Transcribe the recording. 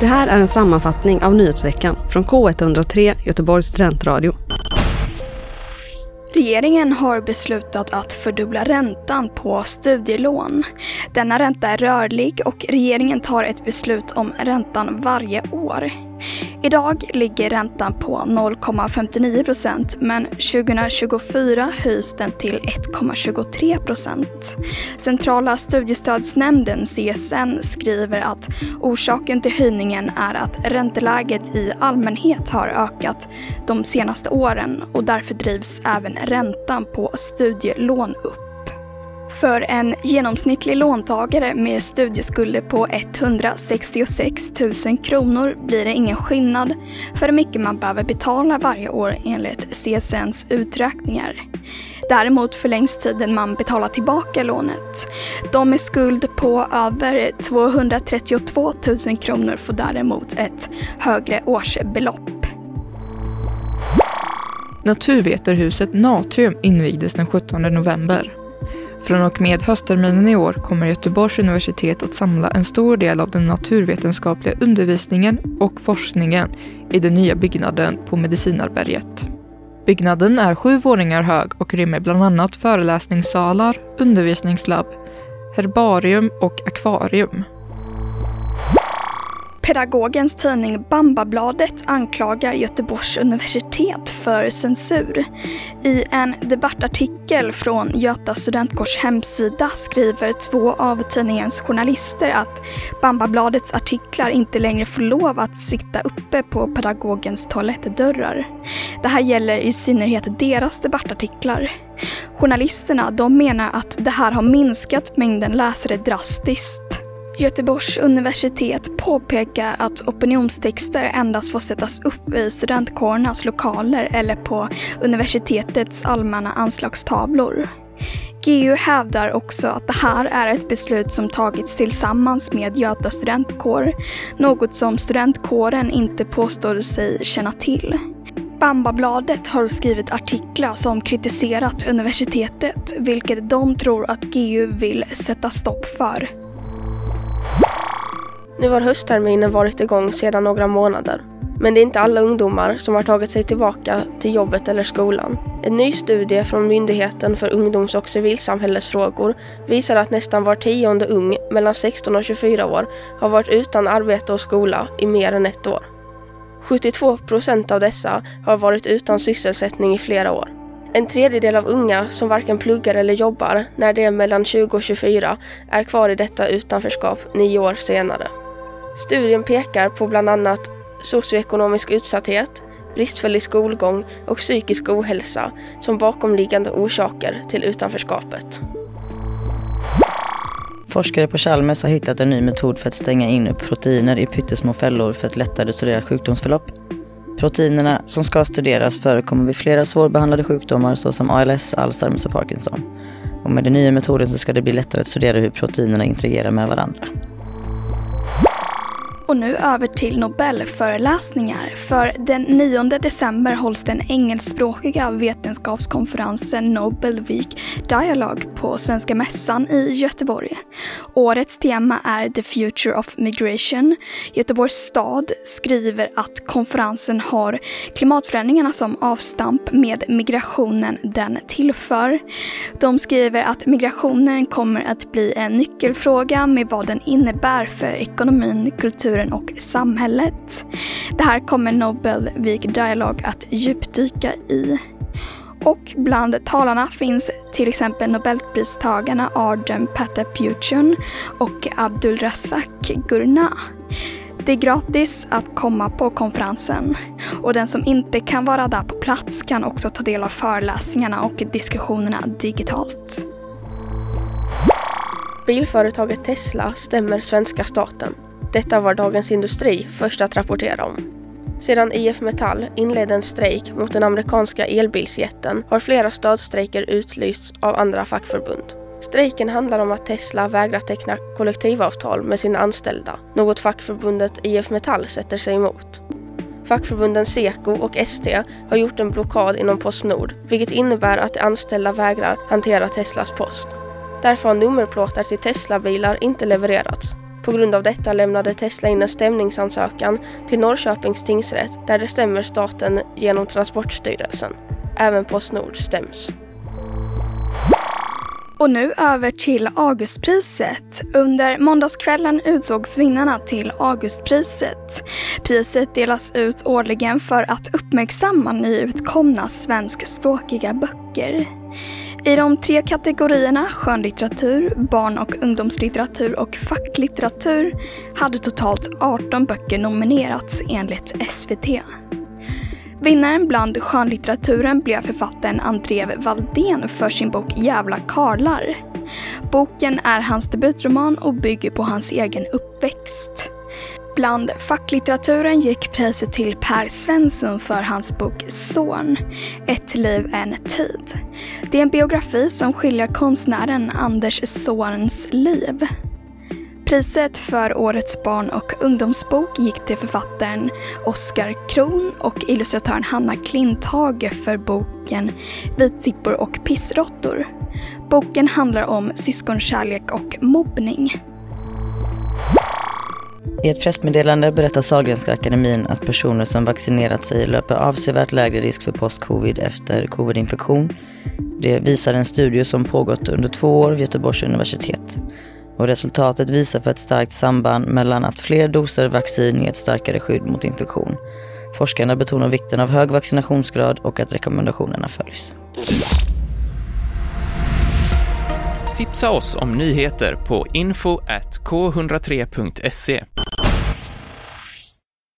Det här är en sammanfattning av nyhetsveckan från K103 Göteborgs studentradio. Regeringen har beslutat att fördubbla räntan på studielån. Denna ränta är rörlig och regeringen tar ett beslut om räntan varje år. Idag ligger räntan på 0,59 procent men 2024 höjs den till 1,23 procent. Centrala studiestödsnämnden CSN skriver att orsaken till höjningen är att ränteläget i allmänhet har ökat de senaste åren och därför drivs även räntan på studielån upp. För en genomsnittlig låntagare med studieskulder på 166 000 kronor blir det ingen skillnad för hur mycket man behöver betala varje år enligt CSNs uträkningar. Däremot förlängs tiden man betalar tillbaka lånet. De med skuld på över 232 000 kronor får däremot ett högre årsbelopp. Naturvetarhuset Natrium invigdes den 17 november. Från och med höstterminen i år kommer Göteborgs universitet att samla en stor del av den naturvetenskapliga undervisningen och forskningen i den nya byggnaden på Medicinarberget. Byggnaden är sju våningar hög och rymmer bland annat föreläsningssalar, undervisningslabb, herbarium och akvarium. Pedagogens tidning Bambabladet anklagar Göteborgs universitet för censur. I en debattartikel från Göta studentkårs hemsida skriver två av tidningens journalister att Bambabladets artiklar inte längre får lov att sitta uppe på pedagogens toalettdörrar. Det här gäller i synnerhet deras debattartiklar. Journalisterna de menar att det här har minskat mängden läsare drastiskt Göteborgs universitet påpekar att opinionstexter endast får sättas upp i studentkårernas lokaler eller på universitetets allmänna anslagstavlor. GU hävdar också att det här är ett beslut som tagits tillsammans med Göta studentkår, något som studentkåren inte påstår sig känna till. Bambabladet har skrivit artiklar som kritiserat universitetet, vilket de tror att GU vill sätta stopp för. Nu har höstterminen varit igång sedan några månader. Men det är inte alla ungdomar som har tagit sig tillbaka till jobbet eller skolan. En ny studie från Myndigheten för ungdoms och civilsamhällesfrågor visar att nästan var tionde ung mellan 16 och 24 år har varit utan arbete och skola i mer än ett år. 72 procent av dessa har varit utan sysselsättning i flera år. En tredjedel av unga som varken pluggar eller jobbar när de är mellan 20 och 24 är kvar i detta utanförskap nio år senare. Studien pekar på bland annat socioekonomisk utsatthet, bristfällig skolgång och psykisk ohälsa som bakomliggande orsaker till utanförskapet. Forskare på Chalmers har hittat en ny metod för att stänga in proteiner i pyttesmå fällor för att lättare studera sjukdomsförlopp. Proteinerna som ska studeras förekommer vid flera svårbehandlade sjukdomar såsom ALS, Alzheimers och Parkinson. Och med den nya metoden så ska det bli lättare att studera hur proteinerna interagerar med varandra. Och nu över till Nobelföreläsningar. För den 9 december hålls den engelskspråkiga vetenskapskonferensen Nobel Week Dialogue på Svenska Mässan i Göteborg. Årets tema är The Future of Migration. Göteborgs stad skriver att konferensen har klimatförändringarna som avstamp med migrationen den tillför. De skriver att migrationen kommer att bli en nyckelfråga med vad den innebär för ekonomin, kulturen kulturen och samhället. Det här kommer Nobel Week Dialogue att djupdyka i. Och bland talarna finns till exempel Nobelpristagarna Arden Patapuchun och Abdulrazak Gurnah. Gurna. Det är gratis att komma på konferensen och den som inte kan vara där på plats kan också ta del av föreläsningarna och diskussionerna digitalt. Bilföretaget Tesla stämmer svenska staten. Detta var Dagens Industri först att rapportera om. Sedan IF Metall inledde en strejk mot den amerikanska elbilsjätten har flera stödstrejker utlysts av andra fackförbund. Strejken handlar om att Tesla vägrar teckna kollektivavtal med sina anställda, något fackförbundet IF Metall sätter sig emot. Fackförbunden Seko och ST har gjort en blockad inom Postnord, vilket innebär att de anställda vägrar hantera Teslas post. Därför har nummerplåtar till Tesla-bilar inte levererats. På grund av detta lämnade Tesla in en stämningsansökan till Norrköpings tingsrätt där det stämmer staten genom Transportstyrelsen. Även Postnord stäms. Och nu över till Augustpriset. Under måndagskvällen utsågs vinnarna till Augustpriset. Priset delas ut årligen för att uppmärksamma nyutkomna svenskspråkiga böcker. I de tre kategorierna skönlitteratur, barn och ungdomslitteratur och facklitteratur hade totalt 18 böcker nominerats enligt SVT. Vinnaren bland skönlitteraturen blev författaren Andrev Valdén för sin bok Jävla karlar. Boken är hans debutroman och bygger på hans egen uppväxt. Bland facklitteraturen gick priset till Per Svensson för hans bok Son, Ett liv, en tid. Det är en biografi som skiljer konstnären Anders Zorns liv. Priset för årets barn och ungdomsbok gick till författaren Oskar Kron och illustratören Hanna Klinthage för boken Vitsippor och pissråttor. Boken handlar om syskonkärlek och mobbning. I ett pressmeddelande berättar Sahlgrenska akademin att personer som vaccinerat sig löper avsevärt lägre risk för post-covid efter covid-infektion. Det visar en studie som pågått under två år vid Göteborgs universitet. Och resultatet visar på ett starkt samband mellan att fler doser vaccin ger ett starkare skydd mot infektion. Forskarna betonar vikten av hög vaccinationsgrad och att rekommendationerna följs. Tipsa oss om nyheter på info k103.se.